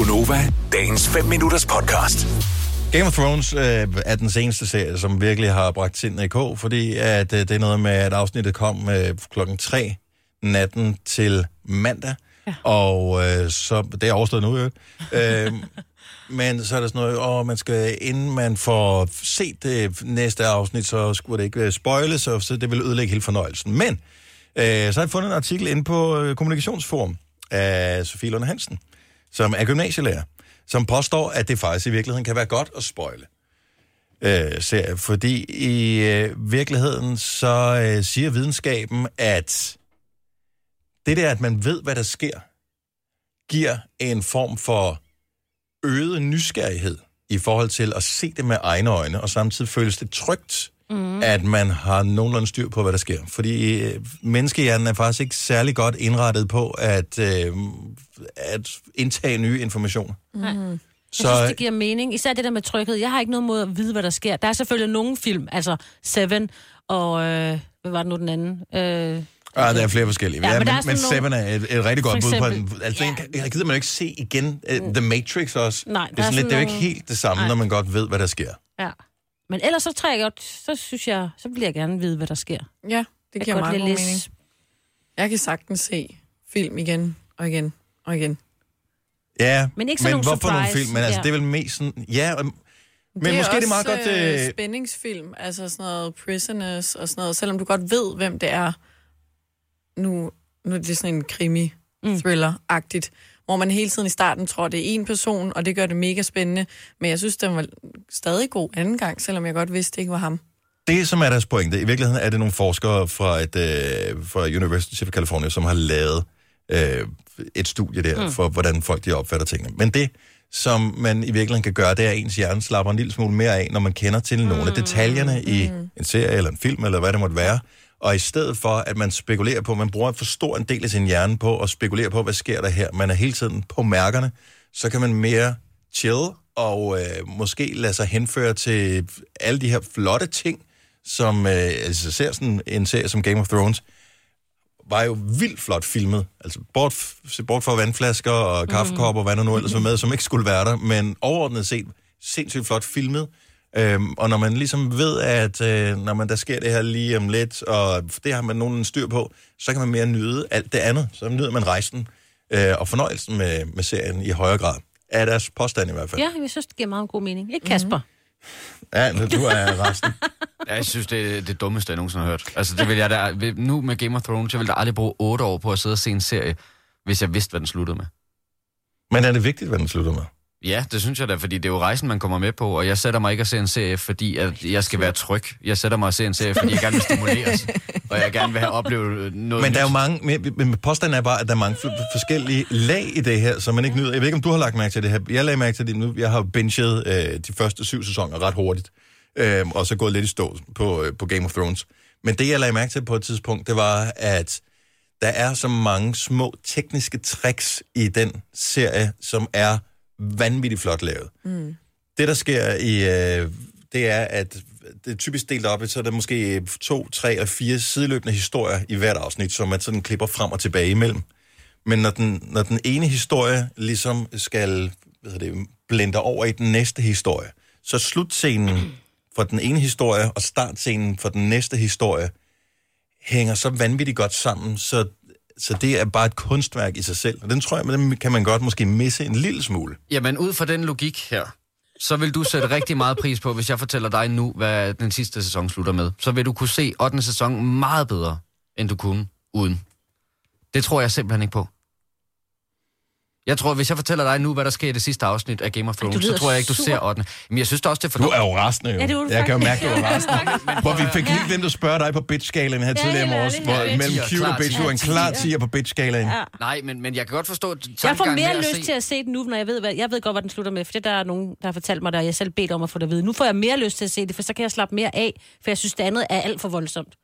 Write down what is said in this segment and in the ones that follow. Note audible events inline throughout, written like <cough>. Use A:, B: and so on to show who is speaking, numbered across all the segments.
A: Gunova, dagens 5 minutters podcast.
B: Game of Thrones øh, er den seneste serie, som virkelig har bragt sindet i kog, fordi at, øh, det er noget med, at afsnittet kom øh, klokken 3 natten til mandag, ja. og øh, så det er overstået nu, jo. øh, <laughs> men så er der sådan noget, åh, man skal, inden man får set det næste afsnit, så skulle det ikke spoiles, så, så det vil ødelægge hele fornøjelsen. Men øh, så har jeg fundet en artikel inde på øh, Kommunikationsforum af Sofie Lund Hansen, som er gymnasielærer, som påstår, at det faktisk i virkeligheden kan være godt at spoile øh, serie, fordi i øh, virkeligheden så øh, siger videnskaben, at det der, at man ved, hvad der sker, giver en form for øget nysgerrighed i forhold til at se det med egne øjne, og samtidig føles det trygt, mm. at man har nogenlunde styr på, hvad der sker. Fordi øh, menneskehjernen er faktisk ikke særlig godt indrettet på at, øh, at indtage nye informationer.
C: Mm. Så... Jeg synes, det giver mening. Især det der med tryghed. Jeg har ikke noget mod at vide, hvad der sker. Der er selvfølgelig nogle film, altså Seven og... Øh, hvad var det nu den anden? Øh,
B: Ah, der er flere forskellige.
C: Ja,
B: Ja,
C: men
B: men,
C: er
B: men Seven er et, et rigtig godt
C: For
B: bud på
C: eksempel-
B: en... Altså,
C: Ja.
B: jeg gider man jo ikke se igen. Uh, The Matrix også.
C: Nej,
B: det
C: der
B: er,
C: er
B: sådan lidt, det er jo ikke
C: nogle-
B: helt det samme,
C: Nej.
B: når man godt ved, hvad der sker.
C: Men ellers så trækker jeg godt, så synes jeg, så vil jeg gerne vide, hvad der sker.
D: Ja, det
C: Jeg
D: giver meget god
C: læse-
D: mening. Jeg kan sagtens se film igen og igen og igen.
B: Ja,
C: Men ikke sådan
B: men
C: nogle
B: hvorfor nogle
C: surprise,
B: film? Men altså,
C: ja.
B: det er vel mest sådan... Ja, men
D: det
B: måske er det meget
D: også,
B: godt...
D: Øh,
B: Øh,
D: spændingsfilm, altså sådan noget Prisoners og sådan noget, selvom du godt ved, hvem det er. Nu, nu er det sådan en krimi-thriller-agtigt, hvor man hele tiden i starten tror, det er en person, og det gør det mega spændende. Men jeg synes, den var stadig god anden gang, selvom jeg godt vidste, det ikke var ham.
B: det, som er deres pointe, i virkeligheden er det nogle forskere fra, et, øh, fra University of California, som har lavet øh, et studie der, mm. for hvordan folk de opfatter tingene. Men det, som man i virkeligheden kan gøre, det er, at ens hjerne slapper en lille smule mere af, når man kender til nogle af detaljerne i en serie eller en film, eller hvad det måtte være. Og i stedet for, at man spekulerer på, man bruger for stor en del af sin hjerne på at spekulere på, hvad sker der her, man er hele tiden på mærkerne, så kan man mere chill og øh, måske lade sig henføre til alle de her flotte ting, som øh, altså ser sådan en serie som Game of Thrones, var jo vildt flot filmet. Altså bort, se bort fra vandflasker og kaffekopper og hvad der nu ellers var med, som ikke skulle være der, men overordnet set sindssygt flot filmet. Øhm, og når man ligesom ved, at øh, når man der sker det her lige om lidt, og det har man nogen styr på, så kan man mere nyde alt det andet. Så nyder man rejsen øh, og fornøjelsen med, med serien i højere grad. Er deres påstand i hvert fald.
C: Ja, jeg synes, det giver meget god mening. Ikke Kasper?
B: Ja, nu du er resten. <laughs>
E: Ja, jeg synes, det er det dummeste, jeg nogensinde har hørt. Altså, det vil jeg da, nu med Game of Thrones, jeg vil da aldrig bruge otte år på at sidde og se en serie, hvis jeg vidste, hvad den sluttede med.
B: Men er det vigtigt, hvad den slutter med?
E: Ja, det synes jeg da, fordi det er jo rejsen, man kommer med på, og jeg sætter mig ikke at se en serie, fordi at jeg skal være tryg. Jeg sætter mig at se en serie, fordi jeg gerne vil stimuleres, og jeg gerne vil have oplevet noget
B: Men der er jo mange, men, men påstanden er bare, at der er mange forskellige lag i det her, som man ikke nyder. Jeg ved ikke, om du har lagt mærke til det her. Jeg lagde mærke til det nu. Jeg har binget øh, de første syv sæsoner ret hurtigt, øh, og så gået lidt i stå på, øh, på Game of Thrones. Men det, jeg lagde mærke til på et tidspunkt, det var, at der er så mange små tekniske tricks i den serie, som er vanvittigt flot lavet. Mm. Det, der sker i, øh, det er, at det er typisk delt op i, så er der måske to, tre eller fire sideløbende historier i hvert afsnit, som man sådan klipper frem og tilbage imellem. Men når den, når den ene historie ligesom skal hvad det, blende over i den næste historie, så slutscenen for den ene historie og startscenen for den næste historie hænger så vanvittigt godt sammen, så, så det er bare et kunstværk i sig selv. Og den tror jeg, den kan man godt måske misse en lille smule.
E: Jamen, ud fra den logik her, så vil du sætte rigtig meget pris på, hvis jeg fortæller dig nu, hvad den sidste sæson slutter med. Så vil du kunne se 8. sæson meget bedre, end du kunne uden. Det tror jeg simpelthen ikke på. Jeg tror, hvis jeg fortæller dig nu, hvad der sker i det sidste afsnit af Game of Thrones, så tror jeg ikke, du ser 8. Men jeg synes da også, det er for
B: Du er jo rasende, jo.
C: Ja, det er du
B: jeg kan jo mærke, du er rasende. Hvor vi fik lige glemt at spørge dig på bitch-skalaen her tidligere i morges, hvor mellem
E: Tier,
B: cute og
E: klar
B: bitch, du er en klar tier på bitch-skalaen.
C: Ja.
E: Nej, men, men jeg kan godt forstå
C: Jeg får mere lyst
E: se-
C: til at se den nu, når jeg ved, hvad, jeg ved godt, hvad den slutter med, for det der er nogen, der har fortalt mig det, og jeg selv bedt om at få det at vide. Nu får jeg mere lyst til at se det, for så kan jeg slappe mere af, for jeg synes, det andet er alt for voldsomt.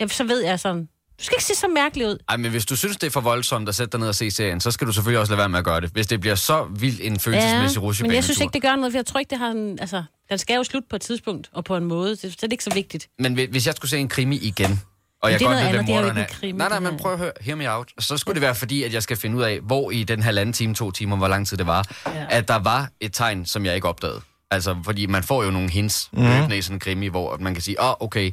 C: Ja, så ved jeg sådan, du skal ikke se så mærkelig ud.
E: Ej, men hvis du synes, det er for voldsomt at sætte dig ned og se serien, så skal du selvfølgelig også lade være med at gøre det. Hvis det bliver så vildt en følelsesmæssig
C: men
E: rutsjebane.
C: jeg synes ikke, det gør noget, for jeg tror ikke, det har en, altså, den skal jo slutte på et tidspunkt, og på en måde, så det er ikke så vigtigt.
E: Men hvi- hvis jeg skulle se en krimi igen, Og jeg
C: det er
E: godt
C: noget
E: ved,
C: andet,
E: hvem
C: det er
E: morderen
C: en krimi,
E: Nej, nej,
C: det
E: men prøv at høre, hear me out. Så skulle det være fordi, at jeg skal finde ud af, hvor i den halvanden time, to timer, hvor lang tid det var,
C: Ja.
E: at der var et tegn, som jeg ikke opdagede. Altså, fordi man får jo nogle hints mm. løbende i sådan en krimi, hvor man kan sige, åh, oh, okay,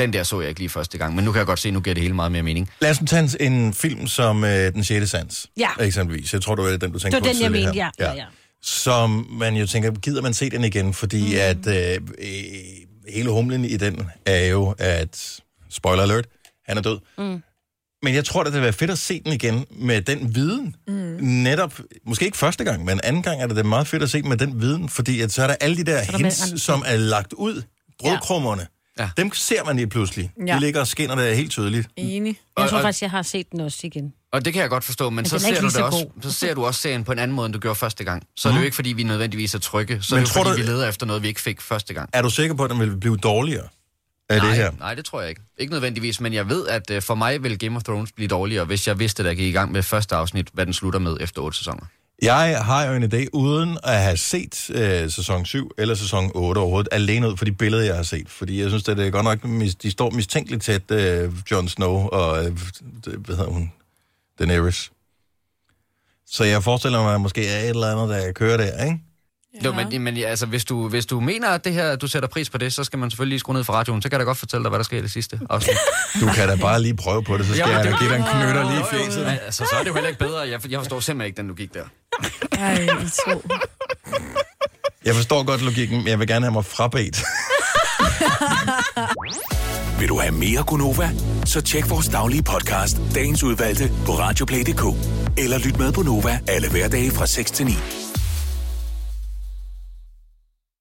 E: den der så jeg ikke lige første gang, men nu kan jeg godt se, nu giver det hele meget mere mening.
B: Lad os nu tage en, en film som øh, Den 6. Sans,
C: Ja.
B: eksempelvis. Jeg tror, det var den, du tænkte
C: Det var
B: på
C: den, jeg
B: tidligere
C: mente, ja.
B: her.
C: ja, ja.
B: Som man jo tænker, gider man se den igen? Fordi mm. at øh, øh, hele humlen i den er jo, at, spoiler alert, han er død. Mm. Men jeg tror, at det vil være fedt at se den igen med den viden. Mm. Netop, måske ikke første gang, men anden gang er det, det meget fedt at se den med den viden, fordi at så er der alle de der
C: der
B: hints,
C: med-
B: som er lagt ud, brødkrummerne. Ja.
E: Ja.
B: Dem ser man lige pludselig. Ja. De ligger og skinner der helt tydeligt.
D: Enig.
C: Jeg tror
E: Og- og-
C: faktisk, jeg har set den også igen.
E: Og det kan jeg godt forstå, men, men så,
C: er
E: ser du det
C: så
E: også, så ser du også serien på en anden måde, end du gjorde første gang. Så mm. er det jo ikke, fordi vi nødvendigvis er trygge. Så
B: Men
E: er det
B: tror
E: jo, fordi
B: du-
E: vi leder efter noget, vi ikke fik første gang.
B: Er du sikker på, at den vil blive dårligere af
E: nej,
B: det her?
E: nej, det tror jeg ikke. Ikke nødvendigvis, men jeg ved, at uh, for mig vil Game of Thrones blive dårligere, hvis jeg vidste, at jeg gik i gang med første afsnit, hvad den slutter med efter otte sæsoner.
B: Jeg har jo en idé, uden at have set øh, sæson 7 eller sæson 8 overhovedet, alene ud for de billeder, jeg har set. Fordi jeg synes, at det er godt nok, mis- de står mistænkeligt tæt, øh, Jon Snow og, øh, hvad hedder hun, Daenerys. Så jeg forestiller mig, at måske er et eller andet, der kører der, ikke?
E: Ja. Jo, men, men altså, hvis, du, hvis du mener, at det her, du sætter pris på det, så skal man selvfølgelig lige skrue ned for radioen. Så kan jeg da godt fortælle dig, hvad der sker i det sidste afsnit.
B: Du kan da bare lige prøve på det, så skal
E: Jamen,
B: jeg da give dig en knytter lige i fjeset.
E: Men, altså, så er det jo heller ikke bedre. Jeg, jeg forstår simpelthen ikke, den du gik der.
D: Ej, I to.
B: Jeg forstår godt logikken, men jeg vil gerne have mig frabedt.
A: Vil du have mere Gunova? Så tjek vores daglige podcast, dagens udvalgte, på radioplay.dk. Eller lyt med på Nova alle hverdage fra 6 til 9.